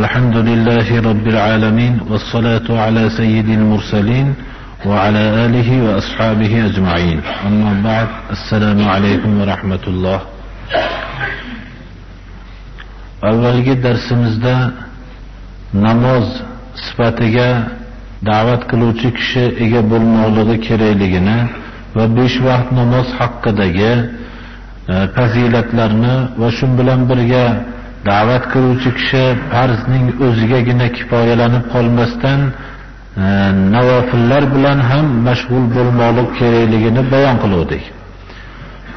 الحمد لله رب العالمين والصلاة على سيد المرسلين وعلى آله وأصحابه أجمعين أما بعد السلام عليكم ورحمة الله avvalgi darsimizda namoz sifatiga da'vat qiluvchi kishi ega bo'lmoqligi kerakligini va besh vaqt namoz haqidagi fazilatlarni va shu bilan birga da'vat qiluvchi kishi farzning o'zigagina kifoyalanib qolmasdan e, navofillar bilan ham mashg'ul bo'lmoqlik kerakligini bayon qiluvdik.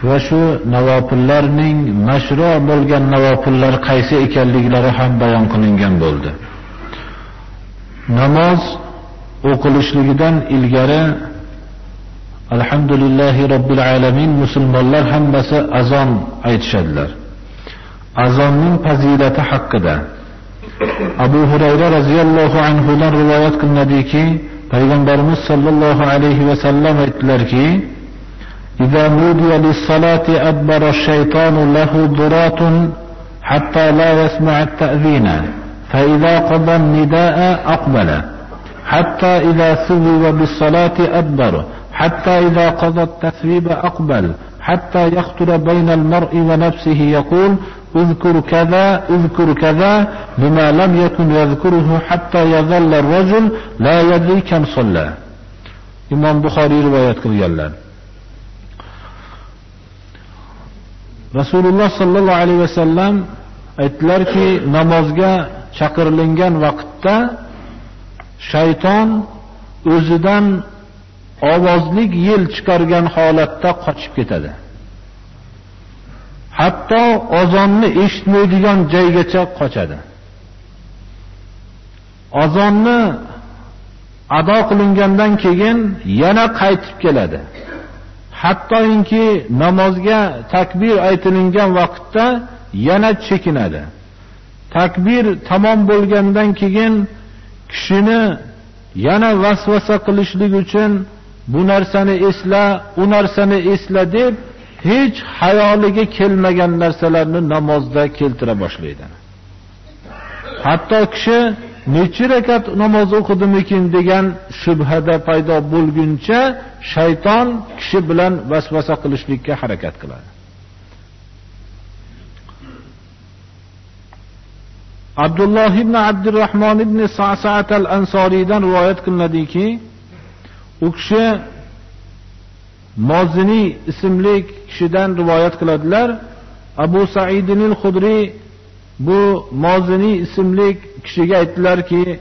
Va shu navofillarning mashru bo'lgan navofillar qaysi ekanliklari ham bayon qilingan bo'ldi. Namoz o'qilishligidan ilgari alhamdulillahi robbil alamin musulmonlar hammasi azon aytishadilar. Azonning fazilati haqida abu hurayra roziyallohu anhudan rivoyat qilinadiki payg'ambarimiz sollallohu alayhi vasallam aytdilarki إذا نودي للصلاة أدبر الشيطان له ضرات حتى لا يسمع التأذين فإذا قضى النداء أقبل حتى إذا ثوب بالصلاة أدبر حتى إذا قضى التثويب أقبل حتى يخطر بين المرء ونفسه يقول اذكر كذا اذكر كذا بما لم يكن يذكره حتى يظل الرجل لا يدري كم صلى إمام بخاري رواية قilganlar rasululloh sollallohu alayhi vasallam aytdilarki namozga chaqirilingan vaqtda shayton o'zidan ovozlik yel chiqargan holatda qochib ketadi Hatto ozonni eshitmaydigan joygacha qochadi. Ozonni ado qilingandan keyin yana qaytib keladi. Hattoinki namozga takbir aytilingan vaqtda yana chekinadi. Takbir tamom bo'lgandan keyin kishini yana vasvasa qilishlik uchun bu narsani esla u narsani esla deb hech hayoliga kelmagan narsalarni namozda keltira boshlaydi. Hatto kishi necha rakat namoz o'qidimikin degan shubhada paydo bo'lguncha shayton kishi bilan vasvasa qilishlikka harakat qiladi. Abdulloh ibn Abdurrahmon ibn sasaat al ansoriydan rivoyat qilinadiki u kishi moziniy ismli kishidan rivoyat qiladilar. Abu saidinil hudriy bu moziniy ismli kishiga aytdilarki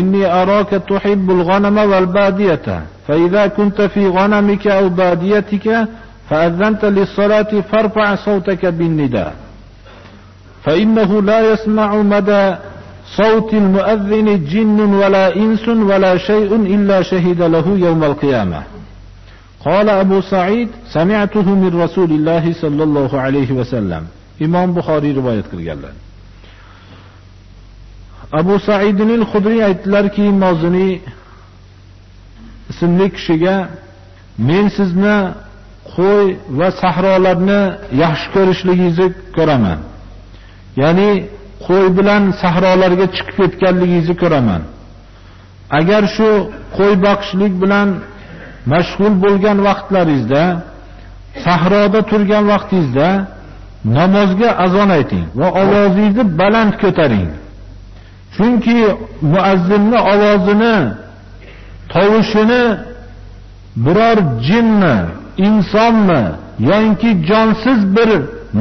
إني أراك تحب الغنم والبادية فإذا كنت في غنمك أو باديتك فأذنت للصلاة فارفع صوتك بالنداء فإنه لا يسمع مدى صوت المؤذن جن ولا إنس ولا شيء إلا شهد له يوم القيامة قال أبو سعيد سمعته من رسول الله صلى الله عليه وسلم إمام بخاري رواية قلقلان abu saidinil hudriy aytdilarki moziniy ismli kishiga men sizni qo'y va sahrolarni yaxshi ko'rishligingizni ko'raman ya'ni qo'y bilan sahrolarga chiqib ketganligingizni ko'raman agar shu qo'y boqishlik bilan mashg'ul bo'lgan vaqtlaringizda sahroda turgan vaqtingizda namozga azon ayting va ovozingizni baland ko'taring. Chunki muazzinni ovozini tovushini biror jinmi insonmi yoinki jonsiz bir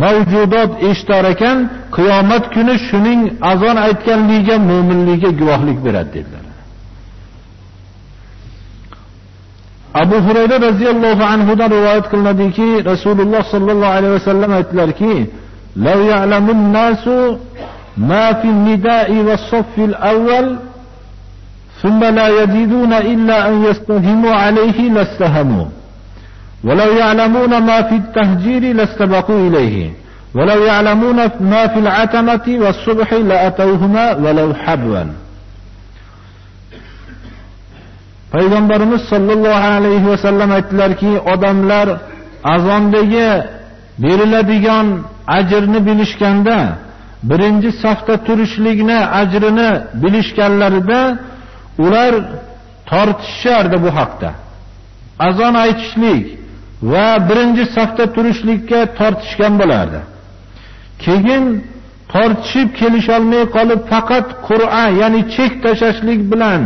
mavjudot eshitar ekan qiyomat kuni shuning azon aytganligiga mo'minligiga guvohlik beradi dedilar. Abu hurayra roziyallohu anhudan rivoyat qilinadiki rasululloh sollallohu alayhi vasallam aytdilarki لو يعلم الناس ما في النداء والصف الأول ثم لا يزيدون إلا أن يستهموا عليه لاستهموا ولو يعلمون ما في التهجير لاستبقوا إليه ولو يعلمون ما في العتمة والصبح لأتوهما ولو حبوا payg'ambarimiz sollallohu alayhi vasallam aytdilarki odamlar azondagi beriladigan ajrni bilishganda birinchi safda turishlikni ajrini bilishganlarida ular tortishishardi bu haqda. Azon aytishlik va birinchi safda turishlikka tortishgan bo'lardi. Keyin tortishib kelisholmay qolib faqat qur'a ya'ni chek tashlashlik bilan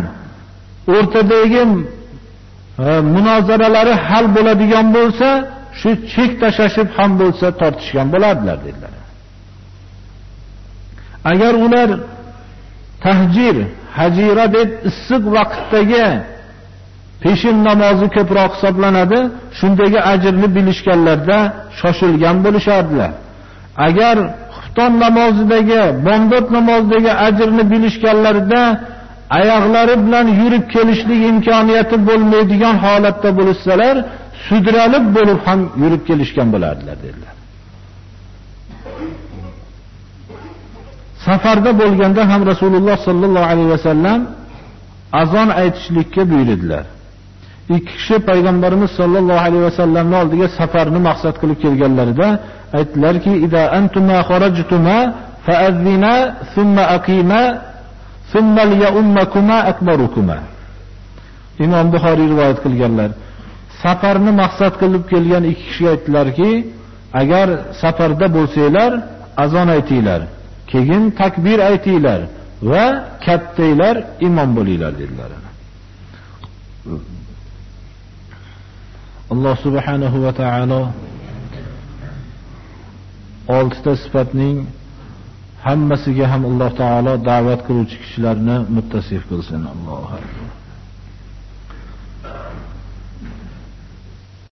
o'rtadagi e, munozaralari hal bo'ladigan bo'lsa shu chek tashlashib ham bo'lsa tortishgan bo'lardilar dedilar. Agar ular tahjir hajira deb issiq vaqtdagi peshin namozi ko'proq hisoblanadi shundagi ajrni bilishganlarda shoshilgan bo'lishardilar. Agar xufton namozidagi bomdod namozidagi ajrni bilishganlarida oyoqlari bilan yurib kelishlik imkoniyati bo'lmaydigan holatda bo'lishsalar sudralib bo'lib ham yurib kelishgan bo'lardilar dedilar. Safarda bo'lganda ham rasululloh sollallohu alayhi vasallam azon aytishlikka buyurdilar. Ikki kishi payg'ambarimiz sollallohu alayhi vasallamning oldiga safarni maqsad qilib kelganlarida aytdilarki ida antuma kharajtuma fa'adhina thumma aqima imom buxoriy rivoyat qilganlar safarni maqsad qilib kelgan ikki kishi aytdilarki agar safarda bo'lsanglar azon aytinglar keyin takbir aytinglar va kattanglar imom bo'linglar dedilar. Alloh subhanahu va taolo oltita sifatning hammasiga ham alloh taolo da'vat qiluvchi kishilarni muttasif qilsin. Allohu